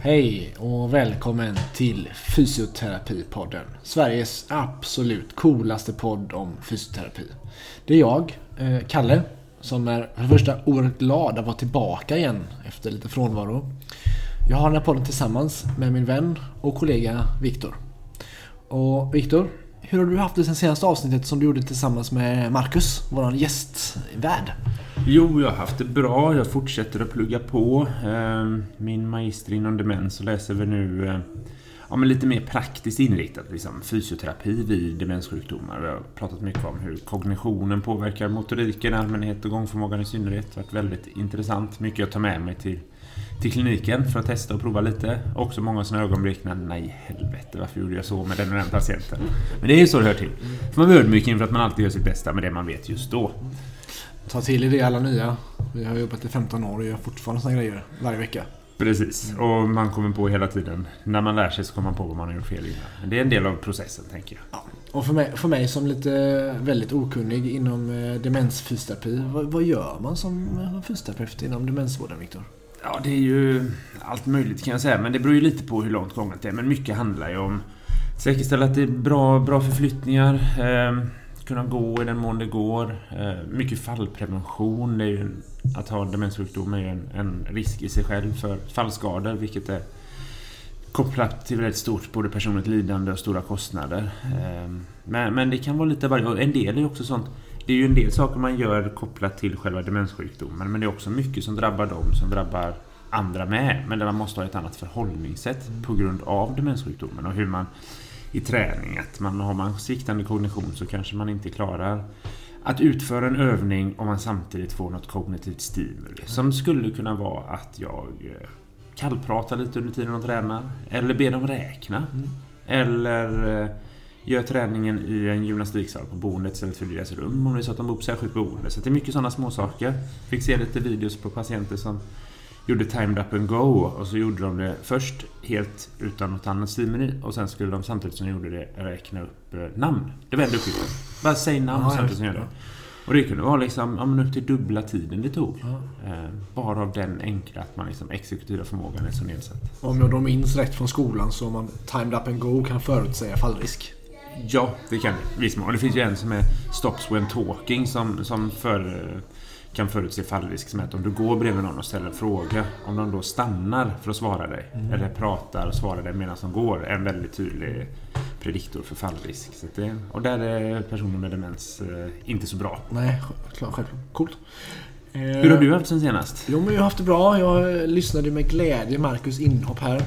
Hej och välkommen till Fysioterapipodden. Sveriges absolut coolaste podd om fysioterapi. Det är jag, eh, Kalle, som är för det första oerhört glad att vara tillbaka igen efter lite frånvaro. Jag har den här podden tillsammans med min vän och kollega Viktor. Och Viktor, hur har du haft det sen senaste avsnittet som du gjorde tillsammans med Marcus, vår gästvärd? Jo, jag har haft det bra. Jag fortsätter att plugga på. Ehm, min magister inom demens och läser vi nu eh, ja, men lite mer praktiskt inriktat. Liksom, fysioterapi vid demenssjukdomar. Vi har pratat mycket om hur kognitionen påverkar motoriken i allmänhet och gångförmågan i synnerhet. Det har varit väldigt intressant. Mycket att ta med mig till, till kliniken för att testa och prova lite. Också många sådana ögonblick när, nej helvete, varför gjorde jag så med den och den patienten? Men det är ju så det hör till. För man är ödmjuk inför att man alltid gör sitt bästa med det man vet just då. Ta till er det alla nya. Vi har jobbat i 15 år och gör fortfarande såna grejer varje vecka. Precis, och man kommer på hela tiden. När man lär sig så kommer man på vad man har gjort fel innan. Det är en del av processen, tänker jag. Ja. Och för mig, för mig som lite väldigt okunnig inom eh, demensfysioterapi, vad, vad gör man som fysioterapeut inom demensvården, Viktor? Ja, det är ju allt möjligt kan jag säga, men det beror ju lite på hur långt gånget det är. Men mycket handlar ju om att säkerställa att det är bra, bra förflyttningar. Eh, kunna gå i den mån det går. Eh, mycket fallprevention. Det är ju, att ha demenssjukdom är ju en, en risk i sig själv för fallskador, vilket är kopplat till väldigt stort både personligt lidande och stora kostnader. Eh, men, men det kan vara lite varje... En del är ju också sånt det är ju en del saker man gör kopplat till själva demenssjukdomen men det är också mycket som drabbar dem som drabbar andra med. Men där man måste ha ett annat förhållningssätt på grund av demenssjukdomen och hur man i träning att man, har man sviktande kognition så kanske man inte klarar att utföra en övning om man samtidigt får något kognitivt stimuli. Som skulle kunna vara att jag eh, kallpratar lite under tiden de tränar. Eller ber dem räkna. Mm. Eller eh, gör träningen i en gymnastiksal på boendet istället för deras rum om det är så att de bor på särskilt boende. Så det är mycket sådana små saker. Fick se lite videos på patienter som gjorde timed up and go och så gjorde de det först helt utan något annat stimuli och sen skulle de samtidigt som de gjorde det räkna upp eh, namn. Det var enda uppgiften. Bara säg namn ja, samtidigt som de gör det. Och det kunde vara liksom, ja, upp till dubbla tiden det tog. Ja. Eh, bara av den enkla att man liksom exekutiva förmågan är så nedsatt. Om jag då minns rätt från skolan så man timed up and go kan förutsäga fallrisk. Ja, det kan det. Visst. Och det finns ju en som är Stops when talking som, som för, kan förutse fallrisk. Som är att om du går bredvid någon och ställer en fråga. Om de då stannar för att svara dig. Mm. Eller pratar och svarar dig medan de går. Är en väldigt tydlig prediktor för fallrisk. Så det, och där är personer med demens eh, inte så bra. Nej, klart, självklart. Coolt. Hur har du haft sen senast? Jo, men jag har haft det bra. Jag lyssnade med glädje Marcus inhopp här.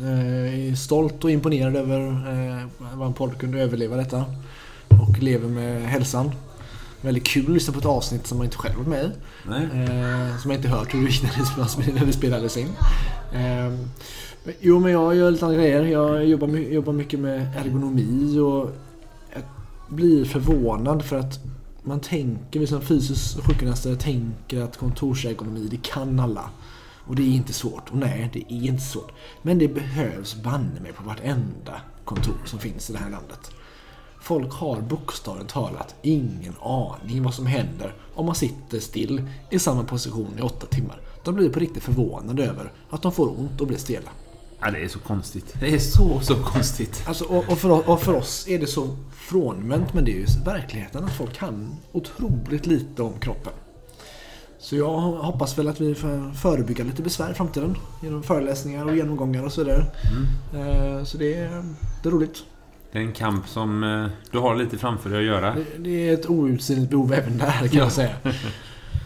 Jag är stolt och imponerad över eh, vad en podd kunde överleva detta. Och lever med hälsan. Väldigt kul att lyssna på ett avsnitt som man inte själv varit med i. Eh, som jag inte hört hur det gick när det spelades in. Eh, jo, men jag gör lite andra grejer. Jag jobbar, jobbar mycket med ergonomi och jag blir förvånad för att man tänker, vi som fysisk sjukgymnaster tänker att kontorsergonomi, det kan alla. Och det är inte svårt. Och nej, det är inte svårt. Men det behövs banne mig på vartenda kontor som finns i det här landet. Folk har bokstavligt talat ingen aning vad som händer om man sitter still i samma position i åtta timmar. De blir på riktigt förvånade över att de får ont och blir stela. Ja, det är så konstigt. Det är så, så konstigt. Alltså, och, och, för, och för oss är det så frånvänt, men det är ju verkligheten att folk kan otroligt lite om kroppen. Så jag hoppas väl att vi får förebygga lite besvär i framtiden genom föreläsningar och genomgångar och så vidare. Mm. Eh, så det är, det är roligt. Det är en kamp som eh, du har lite framför dig att göra. Det, det är ett outsinligt behov även där kan ja. jag säga.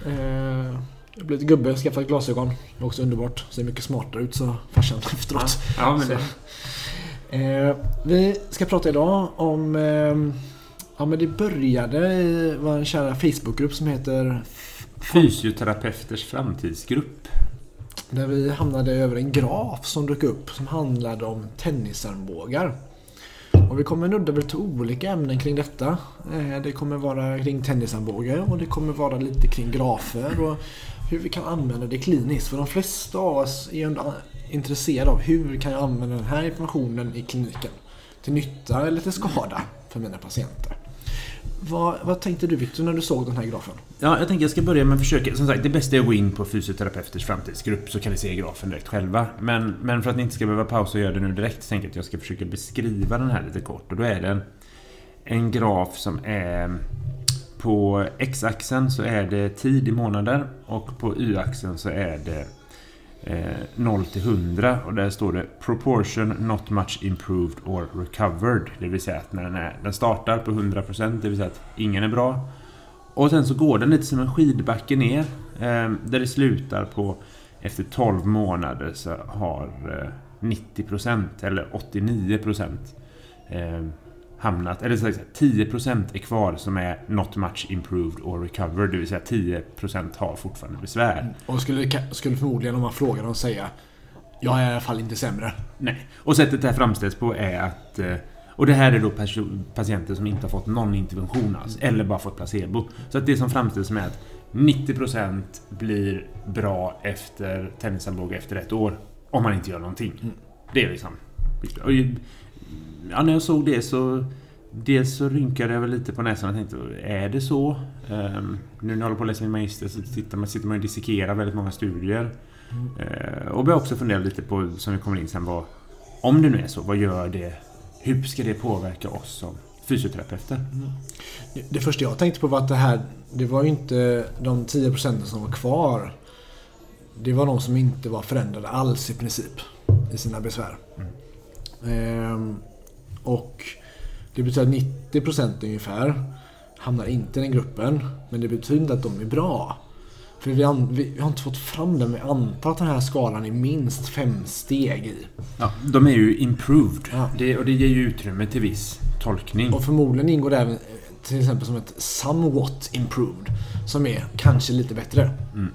Eh, jag blev lite gubbe, skaffade glasögon. Det var också underbart. Ser mycket smartare ut så farsan efteråt. Ja, men det. vi ska prata idag om... ja men det började i vår kära Facebookgrupp som heter Fysioterapeuters framtidsgrupp. Där vi hamnade över en graf som dök upp som handlade om tennisarmbågar. Och vi kommer nudda lite olika ämnen kring detta. Eh, det kommer vara kring tennisarmbågar och det kommer vara lite kring grafer och hur vi kan använda det kliniskt. För de flesta av oss är ju intresserade av hur kan jag använda den här informationen i kliniken. Till nytta eller till skada för mina patienter. Vad, vad tänkte du Victor när du såg den här grafen? Ja, jag tänker jag ska börja med att försöka. Som sagt, det bästa är att gå in på fysioterapeuters framtidsgrupp så kan ni se grafen direkt själva. Men, men för att ni inte ska behöva pausa och göra det nu direkt så tänker jag att jag ska försöka beskriva den här lite kort. Och då är det en, en graf som är på X-axeln så är det tid i månader och på Y-axeln så är det Eh, 0 till 100 och där står det Proportion not much improved or recovered. Det vill säga att när den, är, den startar på 100% det vill säga att ingen är bra. Och sen så går den lite som en skidbacke ner. Eh, där det slutar på efter 12 månader så har eh, 90% eller 89% eh, hamnat, eller så att säga, 10% är kvar som är not much improved or recovered. Det vill säga 10% har fortfarande besvär. Och skulle, skulle förmodligen om man frågar dem säga Jag är i alla fall inte sämre. Nej. Och sättet det här framställs på är att eh, och det här är då patienter som inte har fått någon intervention alls, eller bara fått placebo. Så att det som framställs med att 90% blir bra efter tennisarmbåge efter ett år, om man inte gör någonting. Mm. Det är liksom... Ja, när jag såg det så... Dels så rynkade jag väl lite på näsan och tänkte, är det så? Um, nu när jag håller på att läsa min magister så sitter man, sitter man och dissekerar väldigt många studier. Mm. Uh, och börjar också fundera lite på, som vi kommer in sen, vad... Om det nu är så, vad gör det? Hur ska det påverka oss som fysioterapeuter? Mm. Det första jag tänkte på var att det här, det var ju inte de 10 procenten som var kvar. Det var de som inte var förändrade alls i princip i sina besvär. Mm. Um, och det betyder att 90% ungefär hamnar inte i den gruppen. Men det betyder inte att de är bra. För vi, an, vi, vi, har inte fått fram den. Vi antar att den här skalan är minst fem steg i. Ja, de är ju improved. Ja. Det, och det ger ju utrymme till viss tolkning. Och förmodligen ingår det även till exempel som ett somewhat improved. Som är kanske lite bättre. Mm.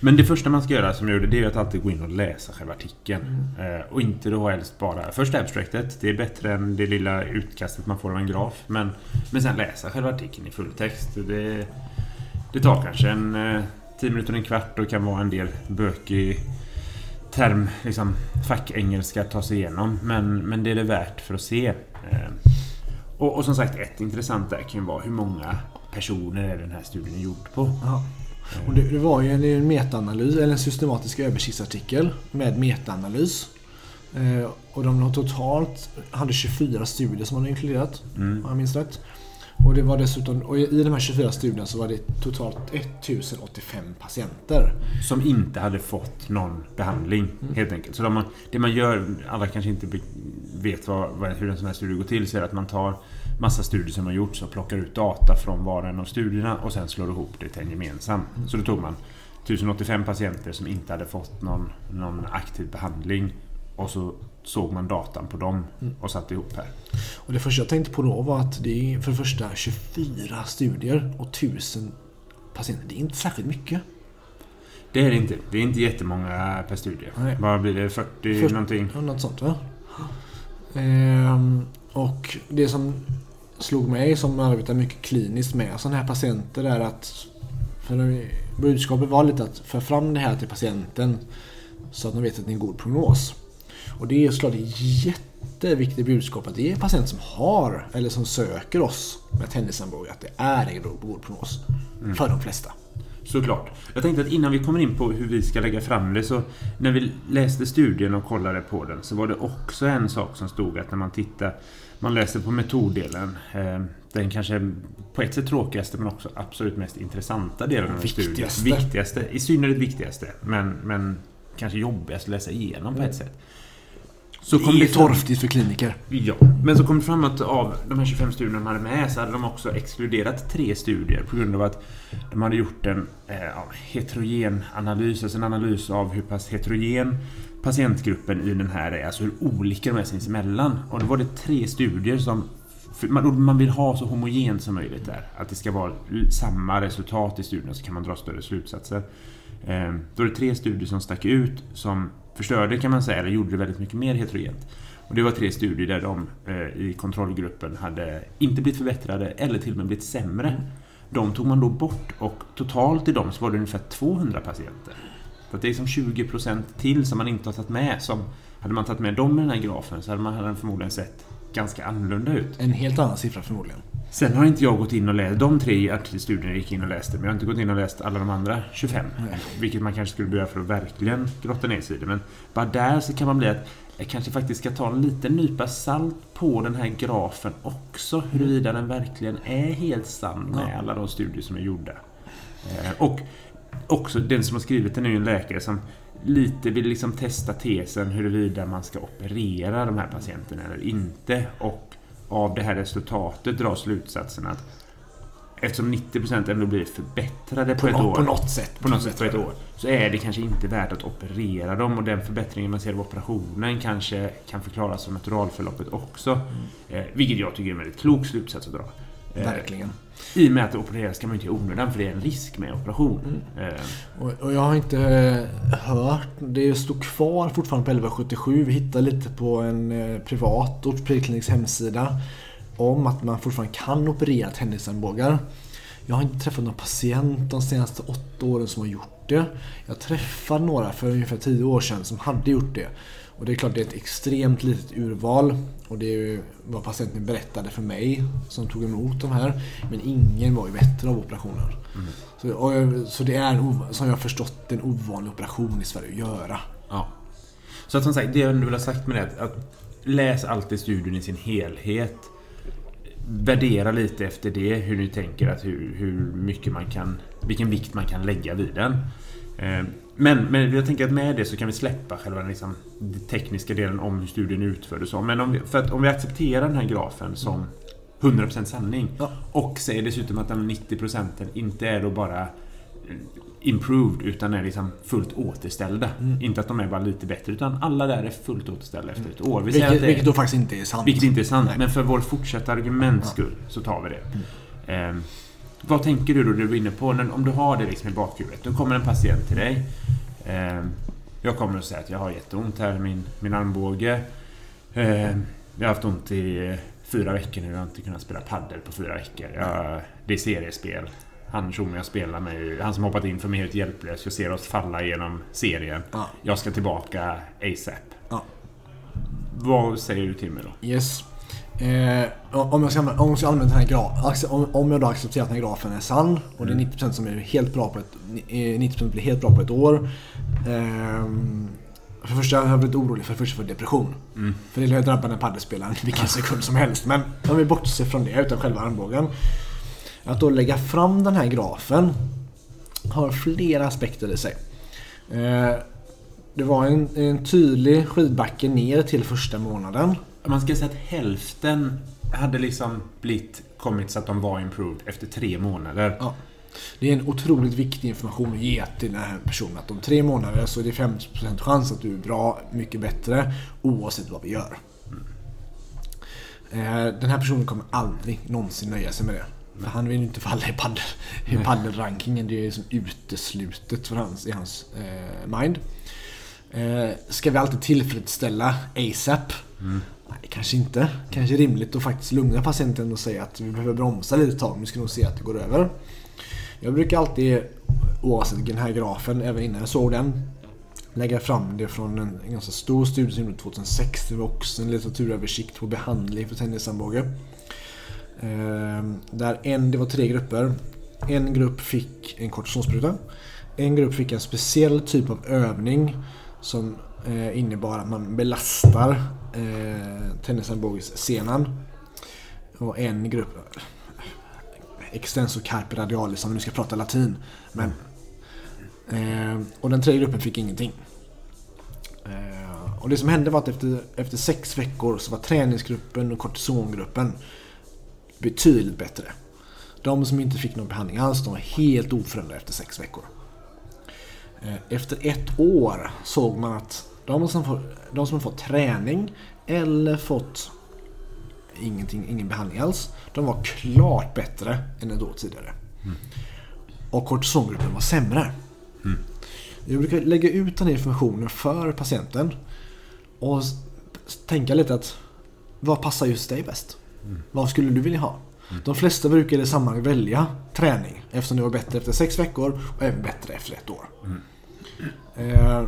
Men det första man ska göra som jag gjorde, det är att alltid gå in och läsa själva artikeln. Mm. Eh, och inte då helst bara först abstractet. Det är bättre än det lilla utkastet man får av en graf. Men, men sen läsa själva artikeln i fulltext. Det, det tar kanske en eh, 10 minuter, en kvart och kan vara en del bökig term, liksom fackengelska att ta sig igenom. Men, men det är det värt för att se. Eh, och, och, som sagt, ett intressant där kan ju vara hur många personer är den här studien gjord på. Ja. Och det, det, var ju en, en metaanalys, eller en systematisk översiktsartikel med metaanalys. Eh, och de har totalt hade 24 studier som man har inkluderat, mm. om jag minns rätt. Och det var dessutom, och i de här 24 studierna så var det totalt 1085 patienter. Som inte hade fått någon behandling mm. helt enkelt. Så de, det man gör, alla kanske inte vet vad, hur en sån här studie går till, så är att man tar massa studier som har gjorts och plockar ut data från var och en av studierna och sen slår ihop det till en gemensam. Så då tog man 1085 patienter som inte hade fått någon, någon aktiv behandling och så såg man datan på dem och satte ihop här. Och det första jag tänkte på då var att det är för det första 24 studier och 1000 patienter. Det är inte särskilt mycket. Det är det inte. Det är inte jättemånga per studie. Nej. Vad blir det? 40 för, någonting? Ja, något sånt va? Ehm, och det som slog mig som arbetar mycket kliniskt med sådana här patienter är att för budskapet var lite att föra fram det här till patienten så att de vet att det är en god prognos. Och det är såklart ett jätteviktigt budskap att det är patienter som har eller som söker oss med tennisarmbåge att det är en god prognos. Mm. För de flesta. Såklart. Jag tänkte att innan vi kommer in på hur vi ska lägga fram det så när vi läste studien och kollade på den så var det också en sak som stod att när man tittar man läser på metoddelen eh, den kanske på ett sätt tråkigaste men också absolut mest intressanta delen av studien. Viktigaste. I synnerhet viktigaste. Men, men kanske jobbigast att läsa igenom på ett sätt. Så det är det torftigt för kliniker. Ja, men så kom det fram att av de här 25 studierna de hade med så hade de också exkluderat tre studier på grund av att de hade gjort en eh, heterogen analys, alltså en analys av hur pass heterogen patientgruppen i den här är, alltså hur olika de är sinsemellan. Och då var det tre studier som man vill ha så homogent som möjligt där. Att det ska vara samma resultat i studien så kan man dra större slutsatser. Eh, då är det tre studier som stack ut som förstörde kan man säga, eller gjorde det väldigt mycket mer heterogent. Och det var tre studier där de eh, i kontrollgruppen hade inte blivit förbättrade eller till och med blivit sämre. Mm. De tog man då bort och totalt i dem så var det ungefär 200 patienter. Så det är som 20% till som man inte har tagit med. Som, hade man tagit med dem i den här grafen så hade man hade förmodligen sett ganska annorlunda ut. En helt annan siffra förmodligen. Sen har inte jag gått in och läst de tre artikelstudierna gick in och läste. Men jag har inte gått in och läst alla de andra 25. Nej. Vilket man kanske skulle behöva för att verkligen grotta ner sig i det. Men bara där så kan man bli att jag kanske faktiskt ska ta en liten nypa salt på den här grafen också. Huruvida den verkligen är helt sann med Ja. alla de studier som är gjorda. Eh, Och också den som har skrivit den är ju en läkare som lite vill liksom testa tesen huruvida man ska operera de här patienterna eller inte. Och av det här resultatet dra slutsatsen att eftersom 90% ändå blir förbättrade på, På, ett nå- år. på något sätt. på något sätt på ett år. Så är det kanske inte värt att operera dem och den förbättringen man ser av operationen kanske kan förklaras av naturalförloppet också. Eh, vilket jag tycker är en väldigt klok slutsats att dra. Eh, Verkligen. I och med att operera ska man inte i onödan för det är en risk med operation. Mm. Eh, Och, och jag har inte eh, hört, det står kvar fortfarande på 1177. Vi hittade lite på en eh, privat ortopedkliniks hemsida om att man fortfarande kan operera tennisarmbågar. Jag har inte träffat någon patient de senaste åtta åren som har gjort det. Jag träffade några för ungefär tio år sedan som hade gjort det. Och det är klart det är ett extremt litet urval. Och det är ju vad patienten berättade för mig som tog emot de här. Men ingen var ju bättre av operationen. Så, och, jag- så det är, en, som jag har förstått, en ovanlig operation i Sverige att göra. Ja. Så att som sagt, det jag vill ha sagt med det är att, att läs alltid studien i sin helhet. Värdera lite efter det, hur ni tänker att hur, hur mycket man kan, vilken vikt man kan lägga vid den. Eh, Men, men jag tänker att med det så kan vi släppa själva den liksom, den tekniska delen om hur studien utfördes. Men om vi, för att om vi accepterar den här grafen som 100% sanning Ja. och säger dessutom att de 90% inte är då bara improved utan är liksom fullt återställda. Mm. Inte att de är bara lite bättre utan alla där är fullt återställda efter ett år. Vi Vilket, att det, vilket då faktiskt inte är sant. vilket inte är sant, Nej. men för vår fortsatta arguments Ja. skull så tar vi det. Ehm, vad tänker du då, du var inne på, när, om du har det liksom i bakhuvudet. Då kommer en patient till dig. Ehm, jag kommer att säga att jag har jätteont här i min, min armbåge. Ehm, jag har haft ont i eh, fyra veckor nu. Jag har inte kunnat spela paddel på fyra veckor. Jag, det är seriespel. Han som jag spelar med, han som hoppat in för mig helt hjälplös. Jag ser oss falla genom serien. Ja. Jag ska tillbaka ASAP. Ja. Vad säger du till mig då? Yes. Eh, om, jag ska, använda- om jag ska använda den här grafen, om, om jag då accepterar att den här grafen är sann och det är 90% som är helt bra på ett, eh, 90% blir helt bra på ett år. ehm, för det första har jag blivit orolig för, först för depression. Mm. För det lär drabba den paddelspelaren vilken sekund som helst. Men om vi bortser från det, utan själva armbågen. Att då lägga fram den här grafen har flera aspekter i sig. Eh, det var en, en tydlig skidbacke ner till första månaden. Man ska säga att hälften hade liksom blivit kommit så att de var improved efter tre månader. Ja. Det är en otroligt viktig information att ge till den här personen. Att om tre månader så är det 50% chans att du är bra, mycket bättre oavsett vad vi gör. Eh, Den här personen kommer aldrig någonsin nöja sig med det. För han vill ju inte falla i paddel, i paddelrankingen. Det är ju som uteslutet för hans, i hans eh, mind. Eh, ska vi alltid tillfredsställa ASAP? Nej, kanske inte. Kanske rimligt att faktiskt lugna patienten och säga att vi behöver bromsa lite ett tag, men vi ska nog se att det går över. Jag brukar alltid, oavsett den här grafen, även innan jag såg den, lägga fram det från en, en ganska stor studie som gjordes 2006. Det var också en litteraturöversikt på behandling för tennisarmbåge. Ehm, där en, det var tre grupper. En grupp fick en kortisonspruta. En grupp fick en speciell typ av övning som eh, innebar att man belastar eh. Och en grupp extensor carpe radialis om vi nu ska prata latin. Men, eh, och den tredje gruppen fick ingenting. Eh, och det som hände var att efter, efter sex veckor så var träningsgruppen och kortisongruppen betydligt bättre. De som inte fick någon behandling alls, de var helt oförändrade efter sex veckor. Eh, Efter ett år såg man att de som, får, de som fått träning eller fått ingenting, ingen behandling alls, de var klart bättre än ett år tidigare. Och kortisongruppen var sämre. Jag brukar lägga ut den här informationen för patienten och tänka lite att vad passar just dig bäst? Vad skulle du vilja ha? De flesta brukar i det sammanhanget välja träning eftersom det var bättre efter sex veckor och även bättre efter ett år. Eh,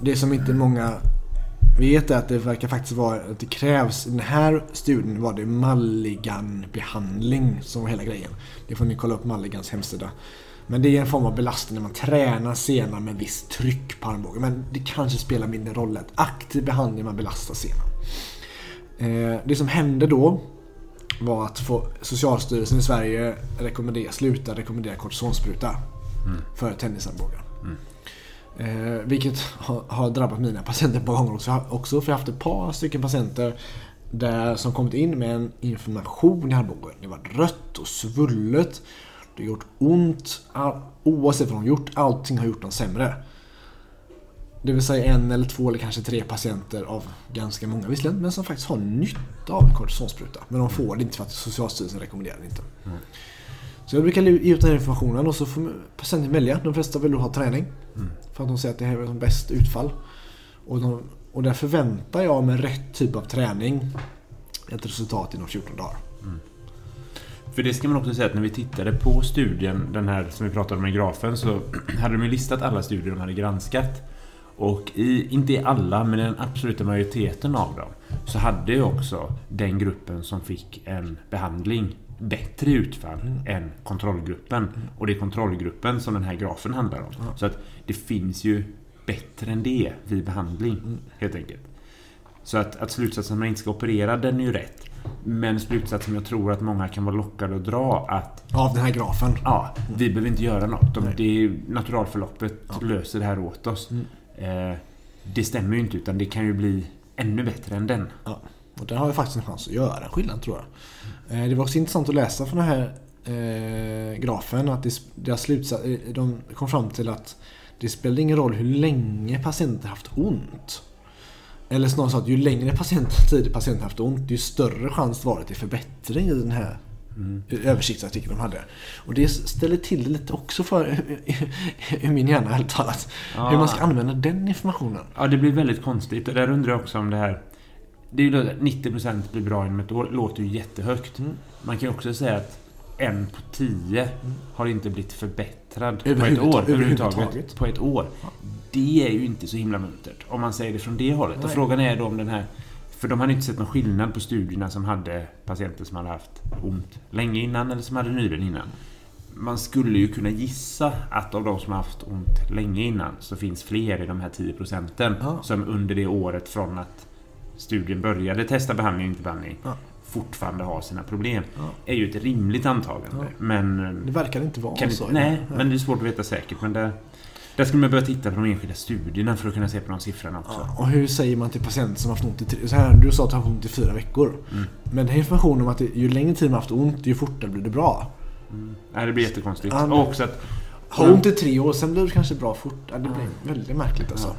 Det som inte många vet är att det verkar faktiskt vara att det krävs, i den här studien var det Mulligan-behandling som var hela grejen. Det får ni kolla upp Mulligans hemsida. Men det är en form av belastning när man tränar senan med visst tryck på armbågen. Men det kanske spelar mindre roll. att aktiv behandling man belastar senan. Eh, det som hände då var att Socialstyrelsen i Sverige rekommendera, sluta rekommendera kortisonspruta mm. för tennisarmbågar. Mm. Eh, vilket har, har, drabbat mina patienter ett par gånger också, också. För jag har haft ett par stycken patienter där, som kommit in med en inflammation i armbågen. Det var rött och svullet. Det har gjort ont. All, oavsett vad de gjort, allting har gjort dem sämre. Det vill säga en eller två eller kanske tre patienter av ganska många visserligen, men som faktiskt har nytta av kortisonspruta. Men de får det inte för att Socialstyrelsen rekommenderar det inte. Mm. Så jag brukar ge ut den här informationen och så får patienten välja. De flesta vill ha träning. Mm. För att de säger att det här är som bäst utfall. Och, de, och där förväntar jag med rätt typ av träning ett resultat inom 14 dagar. Mm. För det ska man också säga att när vi tittade på studien, den här som vi pratade om i grafen, så hade de listat alla studier de hade granskat. Och i, inte i alla, men i den absoluta majoriteten av dem, så hade ju också den gruppen som fick en behandling bättre utfall mm. än kontrollgruppen. Mm. Och det är kontrollgruppen som den här grafen handlar om. Ja. Så att det finns ju bättre än det vid behandling, mm. helt enkelt. Så att, att slutsatsen att man inte ska operera, den är ju rätt. Men slutsatsen jag tror att många kan vara lockade att dra att... Av den här grafen? Ja, vi behöver inte göra något. De, det är, naturalförloppet ja. löser det här åt oss. Mm. Eh, det stämmer ju inte, utan det kan ju bli ännu bättre än den. Ja. Och där har vi faktiskt en chans att göra en skillnad tror jag. Eh, det var också intressant att läsa från den här eh, grafen att det, deras slutsats, eh, de kom fram till att det spelar ingen roll hur länge patienten haft ont. Eller snarare så att ju längre patient, tid patienten haft ont, ju större chans var det till förbättring i den här mm. översiktsartikeln de hade. Och det ställer till det lite också för i min hjärna, helt talat. Ja. Hur man ska använda den informationen. Ja, det blir väldigt konstigt. Där undrar jag också om det här det är ju 90% blir bra inom ett år. låter ju jättehögt. Mm. Man kan ju också säga att en på tio mm. har inte blivit förbättrad på ett år. Överhuvudtaget. På ett år. Det är ju inte så himla muntert. Om man säger det från det hållet. Och frågan är då om den här... För de hade inte sett någon skillnad på studierna som hade patienter som hade haft ont länge innan eller som hade nyligen innan. Man skulle ju kunna gissa att av de som har haft ont länge innan så finns fler i de här 10 procenten ja. som under det året från att studien började testa behandling och inte behandling ja. fortfarande har sina problem. Ja. är ju ett rimligt antagande. Men, det verkar inte vara så. nej, men det är svårt att veta säkert. Men där, där skulle man börja titta på de enskilda studierna för att kunna se på de siffrorna också. och hur säger man till patienter som har haft ont i tre, så här, Du sa att du har haft ont i fyra veckor. Mm. Men den här informationen om att det, ju längre tid man har haft ont, ju fortare blir det bra. Mm. Nej, det blir jättekonstigt. och också att... Ha ont i tre år, sen blir det kanske bra fort. det blir väldigt märkligt alltså.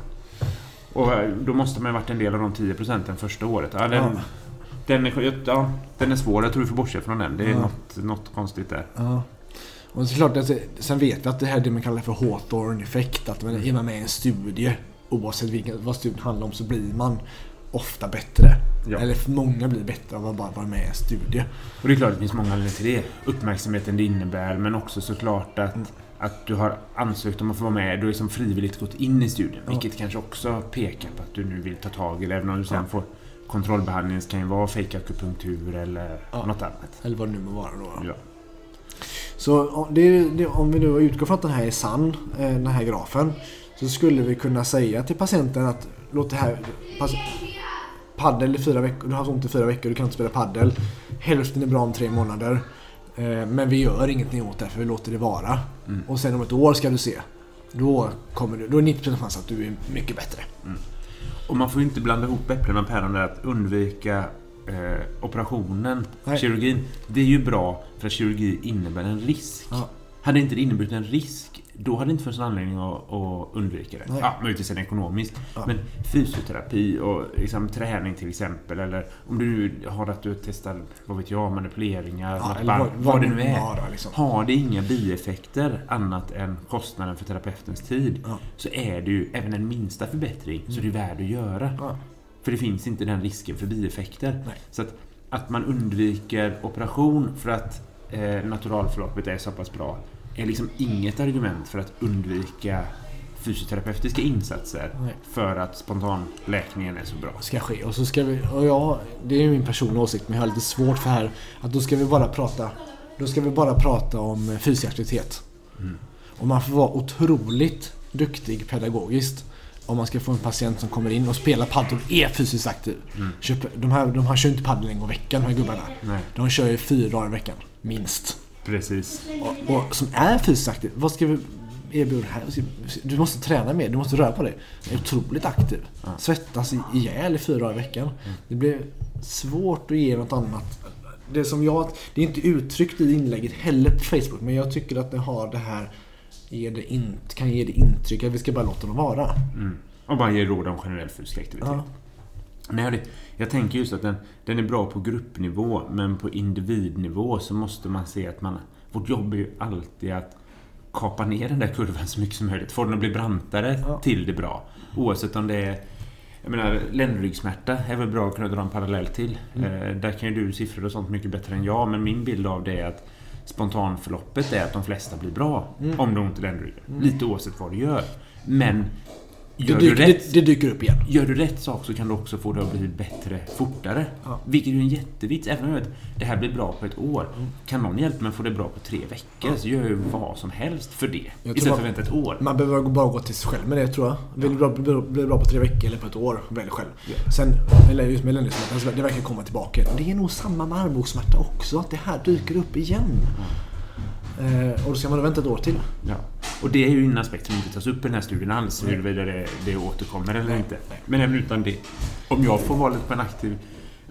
Och eh, då måste man ha varit en del av de 10 procenten första året. Ja, den, ja. Den, är, ja, den är svår. Jag tror vi får bortse från den. Det är ja. något, något konstigt där. Och klart, att, sen vet vi att det här är det man kallar för Hawthorne-effekt. Att är man med i en studie, oavsett vilken, vad studien handlar om, så blir man ofta bättre. Ja. Eller många blir bättre av att bara vara med i en studie. Och det är klart att det finns många anledningar till det. Uppmärksamheten det innebär, men också såklart att mm att du har ansökt om att få vara med. Du har liksom frivilligt gått in i studien. Ja. Vilket kanske också pekar på att du nu vill ta tag i det. Även om du sen ja. får kontrollbehandling kan ju vara fejkakupunktur eller ja. något annat. Eller vad det nu må vara då. Ja. Så det, det, om vi nu utgår från att den här är sann, eh, den här grafen. Så skulle vi kunna säga till patienten att låt det här... Paddel i fyra veckor, du har haft ont i fyra veckor, du kan inte spela paddel. Hälften är bra om tre månader. Eh, men vi gör ingenting åt det för vi låter det vara. Mm. Och sen om ett år ska du se. Då, kommer du, då är 90% chans att du är mycket bättre. Mm. Och man får ju inte blanda ihop äpplen med päron där att undvika eh, operationen, Nej. kirurgin. Det är ju bra för att kirurgi innebär en risk. Ja. Hade inte det inneburit en risk då hade det inte funnits en anledning att, att undvika det. Nej. Ja, möjligtvis en ekonomisk. Ja. Men fysioterapi och liksom, träning till exempel. Eller om du nu har att du testar, vad vet jag, manipuleringar. Ja, eller vad, vad, vad det nu är. Vara, liksom. Har det inga bieffekter annat än kostnaden för terapeutens tid. Ja. Så är det ju även en minsta förbättring mm. så det är värd att göra. För det finns inte den risken för bieffekter. Nej. Så att, att man undviker operation för att eh, naturalförloppet är så pass bra är liksom inget argument för att undvika fysioterapeutiska insatser Nej. för att spontanläkningen är så bra. ska ske. Och så ska vi, och ja, det är min personliga åsikt men jag har lite svårt för här att då ska vi bara prata då ska vi bara prata om fysisk aktivitet. Mm. Och man får vara otroligt duktig pedagogiskt om man ska få en patient som kommer in och spelar padel och är fysiskt aktiv. Mm. Köper, de, här, de här kör inte padel en gång i veckan de här gubbarna. Nej, De kör ju fyra dagar i veckan, minst. precis. Och, och som är fysiskt aktiv, vad ska vi erbjuda här? Du måste träna mer, du måste röra på dig. Du är otroligt aktiv. Ja. Svettas i- ihjäl i fyra dagar i veckan. Det blir svårt att ge något annat. Det som jag, det är inte uttryckt i inlägget heller på Facebook, men jag tycker att det har det här, ger det in, kan ge det intryck att vi ska bara låta dem vara. Mm. Och bara ge råd om generell fysisk aktivitet. Ja. Men jag, jag tänker just att den, den är bra på gruppnivå, men på individnivå så måste man se att man... Vårt jobb är ju alltid att kapa ner den där kurvan så mycket som möjligt. Få den att bli brantare Ja. till det bra. Oavsett om det är... Jag menar, ländryggsmärta är väl bra att kunna dra en parallell till. Mm. Eh, där kan ju du siffror och sånt mycket bättre än jag, men min bild av det är att spontanförloppet är att de flesta blir bra Mm. om du ont i ländryggen. Lite oavsett vad du gör. Men Det, gör du dyker, rätt det, det dyker upp igen. Gör du rätt sak så kan du också få det att bli bättre fortare. Ja. Vilket är en jättevits. Även om jag vet det här blir bra på ett år. Kan någon hjälpa mig att få det bra på tre veckor så gör jag ju vad som helst för det. Istället för att vänta ett år. Man behöver bara gå till sig själv med det tror jag. Vill du bra, bli, bli bra på tre veckor eller på ett år, välj själv. Sen, eller just med ländryggsmärta, så det verkar komma tillbaka. Det är nog samma med armbågssmärta också, att det här dyker upp igen. Eh, och då ska man vänta ett år till. Ja. Och det är ju en aspekt som inte tas upp i den här studien alls. Huruvida det, det återkommer eller inte. Men även utan det. Om jag får valet på en aktiv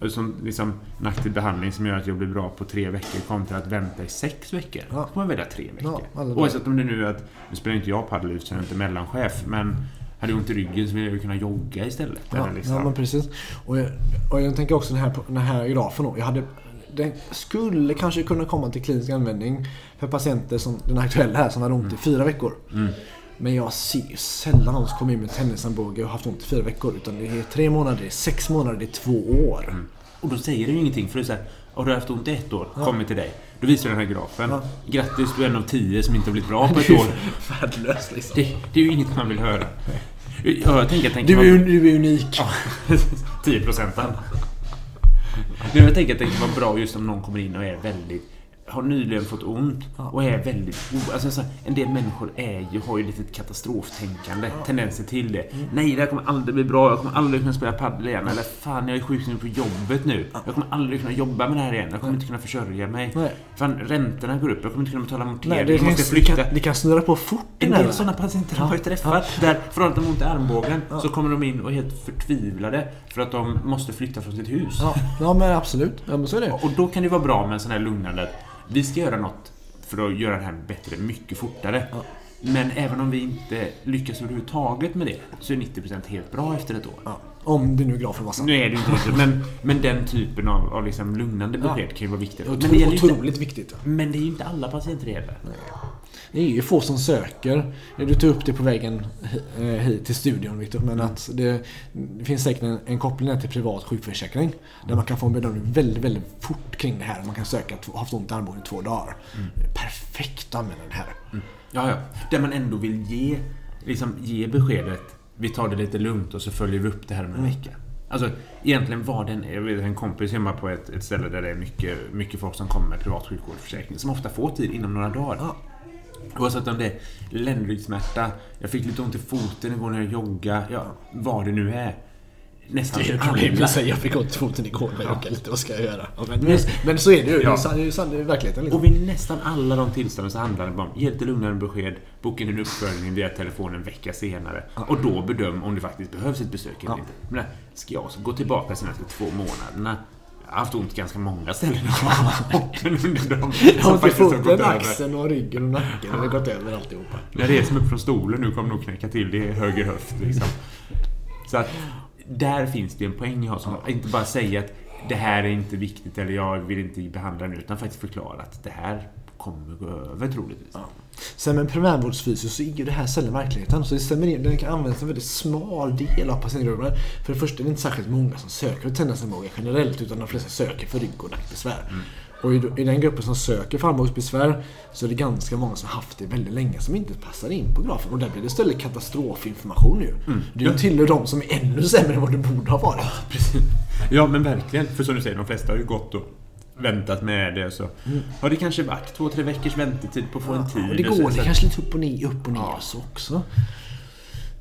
som, liksom, en aktiv behandling som gör att jag blir bra på tre veckor kontra att vänta i sex veckor. Ja. Då får man välja tre veckor. Ja, Oavsett om det nu är att, nu spelar inte jag padel så jag är inte mellanchef, men hade jag ont i ryggen så vill jag ju kunna jogga istället. Ja, liksom. ja men precis. Och jag, och jag tänker också den här, den här grafen då. Jag hade, den skulle kanske kunna komma till klinisk användning för patienter som den aktuella här som hade ont i fyra veckor. Mm. Men jag ser ju sällan någon som kommer in med tennisarmbåge och haft ont i fyra veckor. Utan det är tre månader, det är sex månader, det är två år. Mm. Och då säger det ju ingenting, för så här, har du haft ont i ett år, kommer till dig. Då visar den här grafen. Ja. Grattis, du är en av tio som inte har blivit bra på ett år. Värdelöst liksom. Det, det är ju inget man vill höra. Ja, jag tänker att Du är, man- du är unik. 10 procenten. Men jag tänker att det kan vara bra just om någon kommer in och är väldigt har nyligen fått ont och är väldigt... Alltså, så här, en del människor är ju, har ju lite katastroftänkande, tendenser till det. Nej, det här kommer aldrig bli bra. Jag kommer aldrig kunna spela padel igen. Eller fan, jag är sjukskriven på jobbet nu. Jag kommer aldrig kunna jobba med det här igen. Jag kommer inte kunna försörja mig. Nej. Fan, räntorna går upp. Jag kommer inte kunna betala amortering. Nej, det, jag kan, måste det, flytta. kan, det kan snurra på fort En del sådana patienter har jag träffat. Där, från att de har ont i armbågen, så kommer de in och är helt förtvivlade för att de måste flytta från sitt hus. Ja, ja men absolut. Ja, men så är det. Och då kan det vara bra med en sån här lugnande vi ska göra något för att göra det här bättre mycket fortare. Ja. Men även om vi inte lyckas överhuvudtaget med det så är 90% helt bra efter ett år. Ja, om det nu är grafen var sann. Nu är det inte riktigt, men, men den typen av, av liksom lugnande besked kan ju vara viktigt. Men det, Otro, gäller ju inte, otroligt viktigt. men det är ju inte alla patienter det gäller. Det är ju få som söker. Du tog upp det på vägen eh, hit till studion Victor. Men att det, det finns säkert en, en koppling till privat sjukförsäkring. Där man kan få en bedömning väldigt, väldigt fort kring det här. Man kan söka att ha haft ont i armbågen i två dagar. Perfekt att använda den här. Ja, ja. Där man ändå vill ge, liksom, ge beskedet vi tar det lite lugnt och så följer vi upp det här om en vecka. Alltså egentligen var den, jag vet en kompis hemma på ett, ett ställe där det är mycket, mycket folk som kommer med privat sjukvårdsförsäkring som ofta får tid inom några dagar. Ja. Oavsett om det är ländryggsmärta, jag fick lite ont i foten igår när jag joggade, ja, vad det nu är. Nästan Det är problemet att säga jag fick ont i foten igår när jag joggade lite. Vad ska jag göra? Men, men, men så är det ju. Ja. det är ju är verkligheten. Liksom. Och vid nästan alla de tillstånden så handlar det bara om ge lite lugnare besked, boka in en uppföljning via telefon en vecka senare och då bedöm om det faktiskt behövs ett besök eller Ja. inte. Men ska jag så gå tillbaka de senaste två månaderna? Jag har haft ont ganska många ställen under dem Jag har foten, över. axeln och ryggen och nacken. Det har gått över alltihopa. Jag reser mig upp från stolen nu kommer nog knäcka till det är höger höft liksom. Så att där finns det en poäng jag har som inte bara säga att det här är inte viktigt eller jag vill inte behandla det nu utan faktiskt förklara att det här kommer gå över troligtvis. Ja. Sen med primärvårdsfysio så är ju det här sällan verkligheten. Så det stämmer in. Den kan användas en väldigt smal del av patientgruppen. För det första är det inte särskilt många som söker för generellt utan de flesta söker för rygg och nackbesvär. Och i, i den gruppen som söker för armbågsbesvär så är det ganska många som haft det väldigt länge som inte passar in på grafen. Och där blir det istället katastrofinformation ju. Mm. Du Ja. tillhör de som är ännu sämre än vad du borde ha varit. Precis. Ja men verkligen. För som du säger, de flesta har ju gått och väntat med det. Så har det kanske varit två, tre veckors väntetid på att få en tid. Och det och så- går så det kanske lite upp och ner, upp och ner Ja. så också.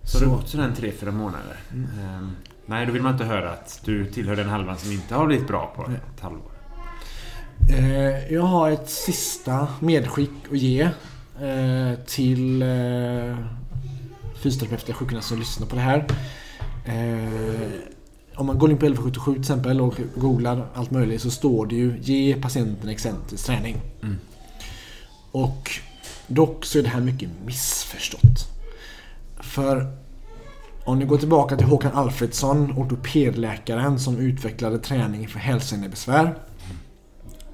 Så har det gått sådär tre, fyra månader. Mm. Ehm, nej, då vill man inte höra att du tillhör den halvan som inte har blivit bra på Nej. ett halvår. Eh, jag har ett sista medskick att ge eh, till eh, fysioterapeuter och sjukgymnaster som lyssnar på det här. Eh, om man går in på 1177 till exempel och googlar allt möjligt så står det ju ge patienten excentrisk träning. Mm. Och dock så är det här mycket missförstått. För om ni går tillbaka till Håkan Alfredsson, ortopedläkaren som utvecklade träning för hälsenebesvär.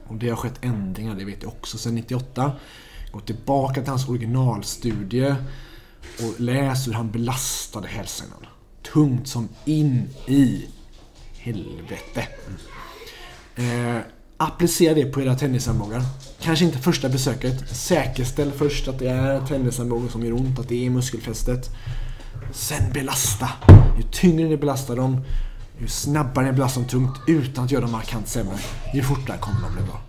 Och det har skett ändringar, det vet jag också, sedan 98. Gå tillbaka till hans originalstudie och läs hur han belastade hälsenan. Tungt som in i helvete. Eh, applicera det på era tennisarmbågar. Kanske inte första besöket. Säkerställ först att det är tennisarmbågen som gör ont, att det är muskelfästet. Sen belasta. Ju tyngre ni belastar dem, ju snabbare ni belastar dem tungt utan att göra dem markant sämre, ju fortare kommer de bli bra.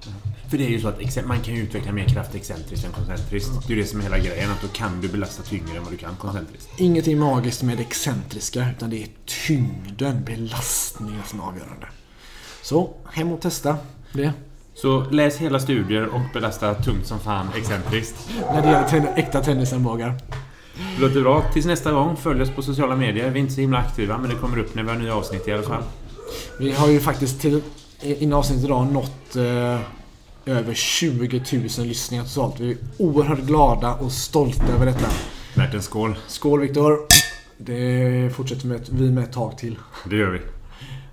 För det är ju så att man kan ju utveckla mer kraft excentriskt än koncentriskt. Det är ju det som är hela grejen, att då kan du belasta tyngre än vad du kan koncentriskt. Ingenting magiskt med det excentriska, utan det är tyngden, belastningen som är avgörande. Så, hem och testa det. Så läs hela studier och belasta tungt som fan excentriskt. När det gäller ten- äkta tennisarmbågar. Det låter bra. Tills nästa gång, följ oss på sociala medier. Vi är inte så himla aktiva, men det kommer upp när vi har nya avsnitt i alla fall. Vi har ju faktiskt till innan avsnittet idag nått eh, över 20 000 lyssningar totalt. Vi är oerhört glada och stolta över detta. Värt en skål. Skål Viktor! Det fortsätter vi med ett tag till. Det gör vi.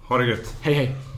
Ha det gött. Hej hej!